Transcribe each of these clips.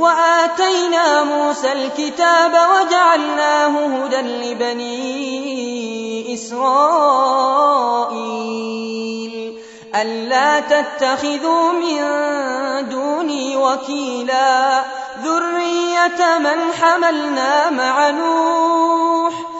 وآتينا موسى الكتاب وجعلناه هدى لبني إسرائيل. ألا تتخذوا من دوني وكيلا. ذرية من حملنا مع نوح.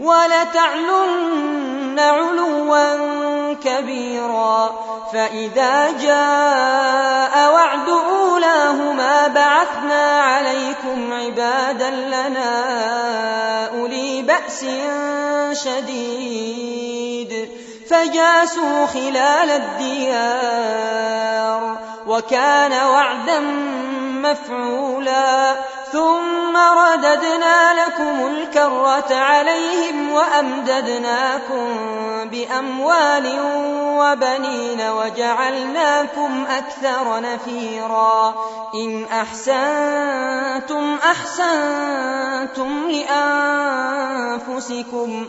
ولتعلن علوا كبيرا. فإذا جاء وعد أولاهما بعثنا عليكم عبادا لنا أولي بأس شديد. فجاسوا خلال الديار وكان وعدا مفعولا. ثم رددنا لكم الكرة عليهم وأمددناكم بأموال وبنين وجعلناكم أكثر نفيرا. إن أحسنتم أحسنتم لأنفسكم.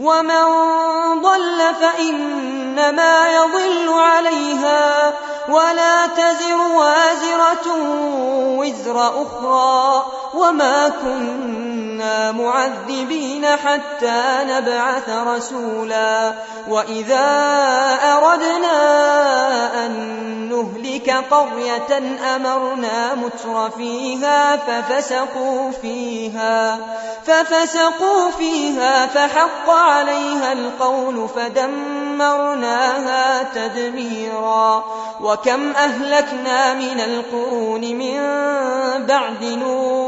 ومن ضل فإنما يضل عليها ولا تزر وازرة وزر أخرى وما كنا معذبين حتى نبعث رسولا وإذا أردنا أن قرية أمرنا متر فيها ففسقوا فيها ففسقوا فيها فحق عليها القول فدمرناها تدميرا. وكم أهلكنا من القرون من بعد نوح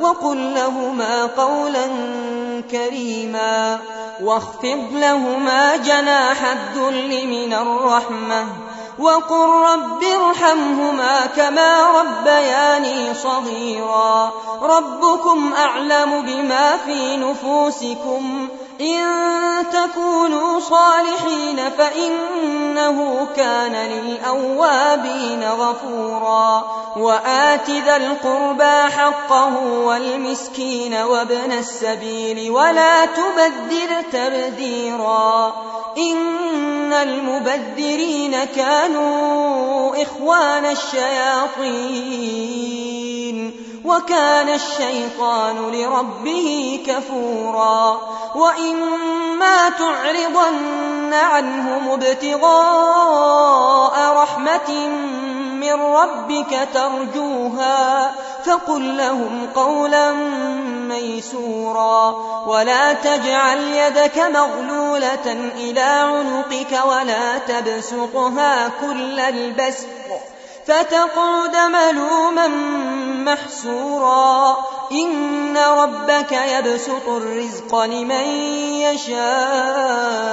وقل لهما قولا كريما واخفض لهما جناح الذل من الرحمة وقل رب ارحمهما كما ربياني صغيرا ربكم أعلم بما في نفوسكم إن تكونوا صالحين فإنه كان للأوابين غفورا. وآت ذا القربى حقه والمسكين وابن السبيل ولا تبذر تبذيرا. إن المبذرين كانوا إخوان الشياطين. وكان الشيطان لربه كفورا وإما تعرضن عنهم ابتغاء رحمة من ربك ترجوها فقل لهم قولا ميسورا ولا تجعل يدك مغلولة إلى عنقك ولا تبسطها كل البسط. فتقعد ملوما محسورا إن ربك يبسط الرزق لمن يشاء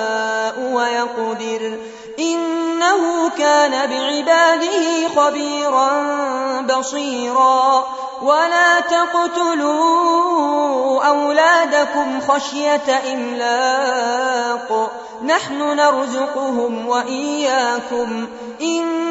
ويقدر. إنه كان بعباده خبيرا بصيرا. ولا تقتلوا أولادكم خشية إملاق. نحن نرزقهم وإياكم. إن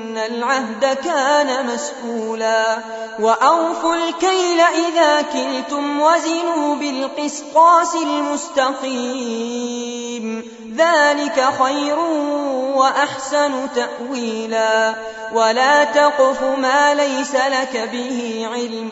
العهد كان مسئولا وأوفوا الكيل إذا كلتم وزنوا بالقسطاس المستقيم ذلك خير وأحسن تأويلا ولا تقف ما ليس لك به علم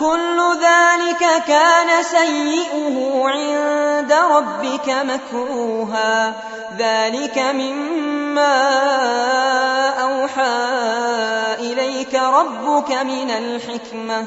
كل ذلك كان سيئه عند ربك مكروها. ذلك مما أوحى إليك ربك من الحكمة.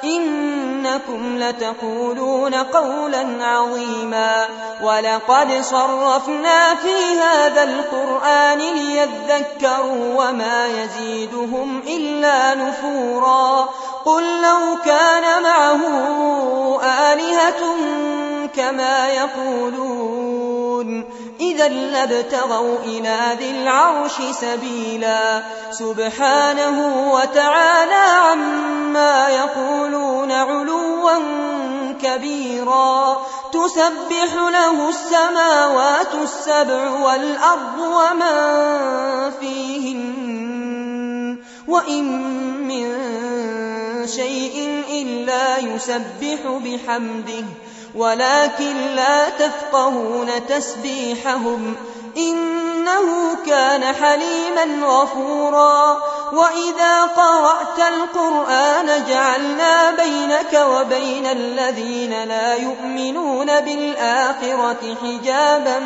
إنكم لتقولون قولا عظيما ولقد صرفنا في هذا القرآن ليذكروا وما يزيدهم إلا نفورا قل لو كان معه آلهة كما يقولون إذا لابتغوا إلى ذي العرش سبيلا. سبحانه وتعالى عما يقولون علوا كبيرا. تسبح له السماوات السبع والأرض ومن فيهن. وإن من شيء إلا يسبح بحمده. ولكن لا تفقهون تسبيحهم إنه كان حليما غفورا وإذا قرأت القرآن جعلنا بينك وبين الذين لا يؤمنون بالآخرة حجابا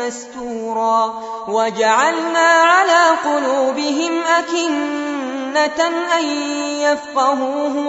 مستورا وجعلنا على قلوبهم أكنة أن يفقهوه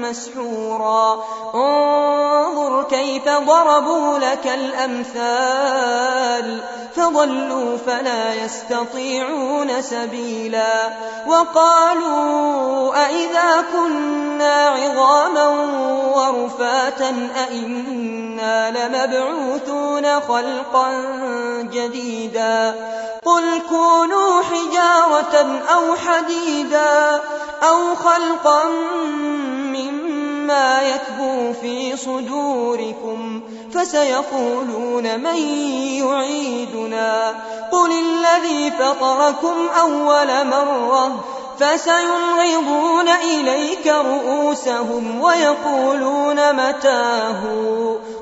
مسحورا. انظر كيف ضربوا لك الأمثال. فضلوا فلا يستطيعون سبيلا. وقالوا أئذا كنا عظاما ورفاتا أئنا لمبعوثون خلقا جديدا. قل كونوا حجارة أو حديدا أو خلقا مما يكبو في صدوركم فسيقولون من يعيدنا. قل الذي فطركم أول مرة فسينغضون إليك رؤوسهم ويقولون متاه.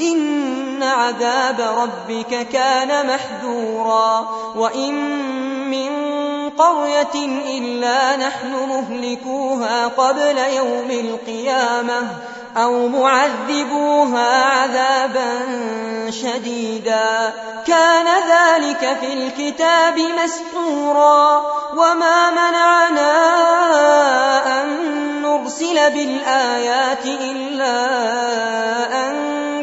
إن عذاب ربك كان محذورا وإن من قرية إلا نحن مهلكوها قبل يوم القيامة أو معذبوها عذابا شديدا. كان ذلك في الكتاب مسطورا. وما منعنا أن نرسل بالآيات إلا أن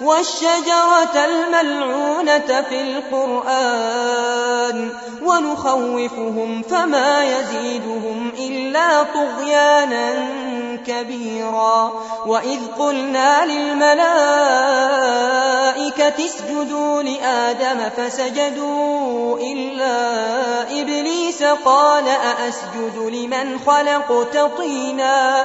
والشجرة الملعونة في القرآن ونخوفهم فما يزيدهم إلا طغيانا كبيرا وإذ قلنا للملائكة اسجدوا لآدم فسجدوا إلا إبليس قال أأسجد لمن خلقت طينا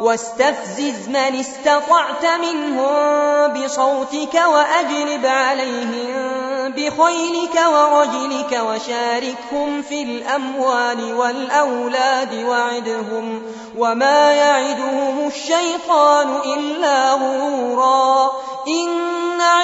واستفزز من استطعت منهم بصوتك وأجلب عليهم بخيلك ورجلك وشاركهم في الأموال والأولاد وعدهم وما يعدهم الشيطان إلا غرورا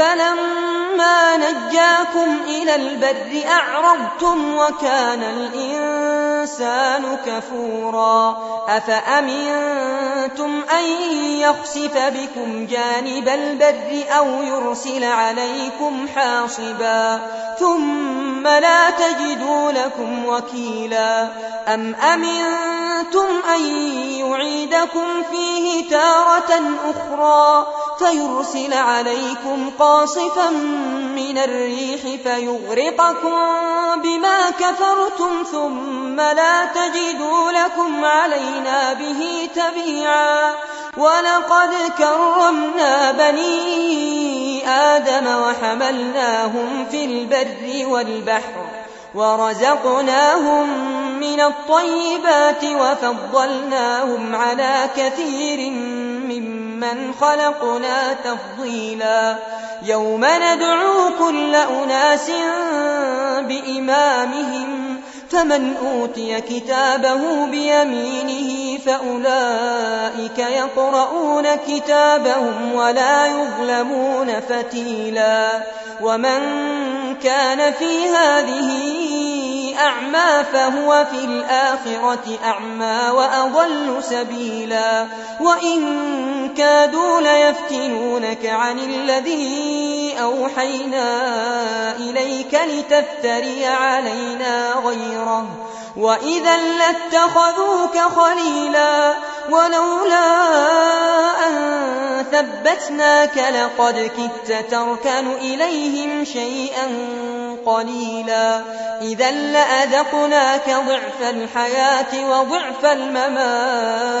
فلما نجاكم إلى البر أعرضتم وكان الإنسان كفورا أفأمنتم أن يخسف بكم جانب البر أو يرسل عليكم حاصبا ثم لا تجدوا لكم وكيلا أم أمنتم أن يعيدكم فيه تارة أخرى فيرسل عليكم قاصفا من الريح فيغرقكم بما كفرتم ثم لا تجدوا لكم علينا به تبيعا. ولقد كرمنا بني آدم وحملناهم في البر والبحر ورزقناهم من الطيبات وفضلناهم على كثير ممن خلقنا تفضيلا يوم ندعو كل أناس بإمامهم فمن أوتي كتابه بيمينه فأولئك يقرؤون كتابهم ولا يظلمون فتيلا ومن كان في هذه أعمى فهو في الآخرة أعمى وأضل سبيلا. وإن كادوا ليفتنونك عن الذي أوحينا إليك لتفتري علينا غيره. وإذا لاتخذوك خليلا ولولا أن ثبتناك لقد كدت تركن إليهم شيئا قليلا. إذا لأذقناك ضعف الحياة وضعف الممات.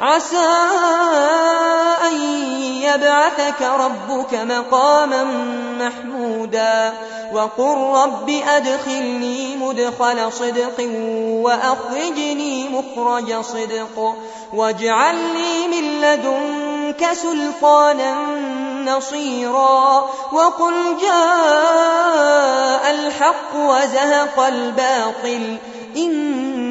عسى أن يبعثك ربك مقاما محمودا وقل رب أدخلني مدخل صدق وأخرجني مخرج صدق واجعل لي من لدنك سلطانا نصيرا وقل جاء الحق وزهق الباطل إن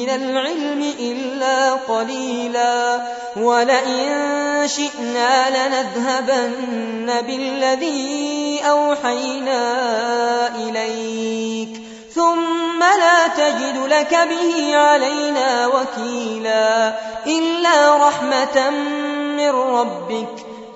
من العلم إلا قليلا ولئن شئنا لنذهبن بالذي أوحينا إليك ثم لا تجد لك به علينا وكيلا إلا رحمة من ربك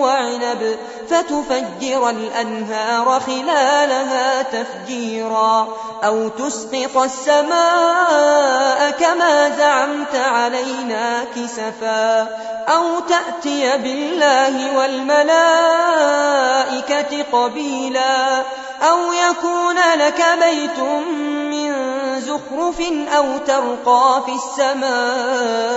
وعنب فتفجر الأنهار خلالها تفجيرا أو تسقط السماء كما زعمت علينا كسفا أو تأتي بالله والملائكة قبيلا أو يكون لك بيت من زخرف أو ترقى في السماء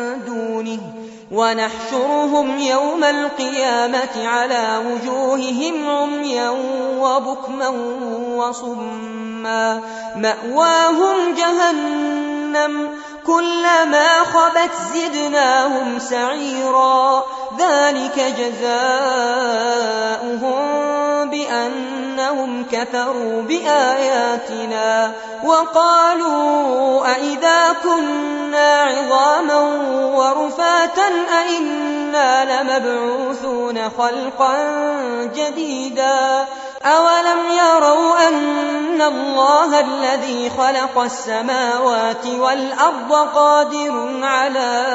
ونحشرهم يوم القيامة على وجوههم عميا وبكما وصما مأواهم جهنم كلما خبت زدناهم سعيرا. ذلك جزاؤهم بأنهم كفروا بآياتنا وقالوا أئذا كنا عظاما ورفاتا أئنا لمبعوثون خلقا جديدا. أولم يروا أن الله الذي خلق السماوات والأرض قادر على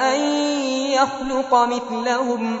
أن يخلق مثلهم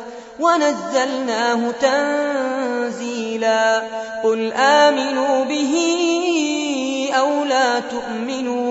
ونزلناه تنزيلا. قل آمنوا به أو لا تؤمنوا.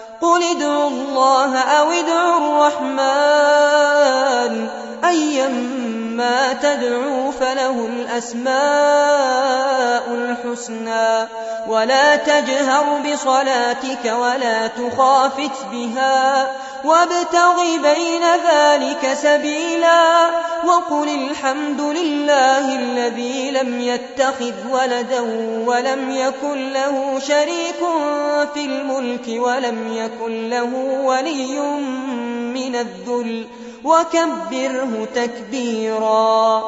قل ادعوا الله أو ادعوا الرحمن أيما تدعوا فله الأسماء الحسنى ولا تجهر بصلاتك ولا تخافت بها وابتغ بين ذلك سبيلا وقل الحمد لله الذي لم يتخذ ولدا ولم يكن له شريك في الملك ولم يكن له ولي من الذل وكبره تكبيرا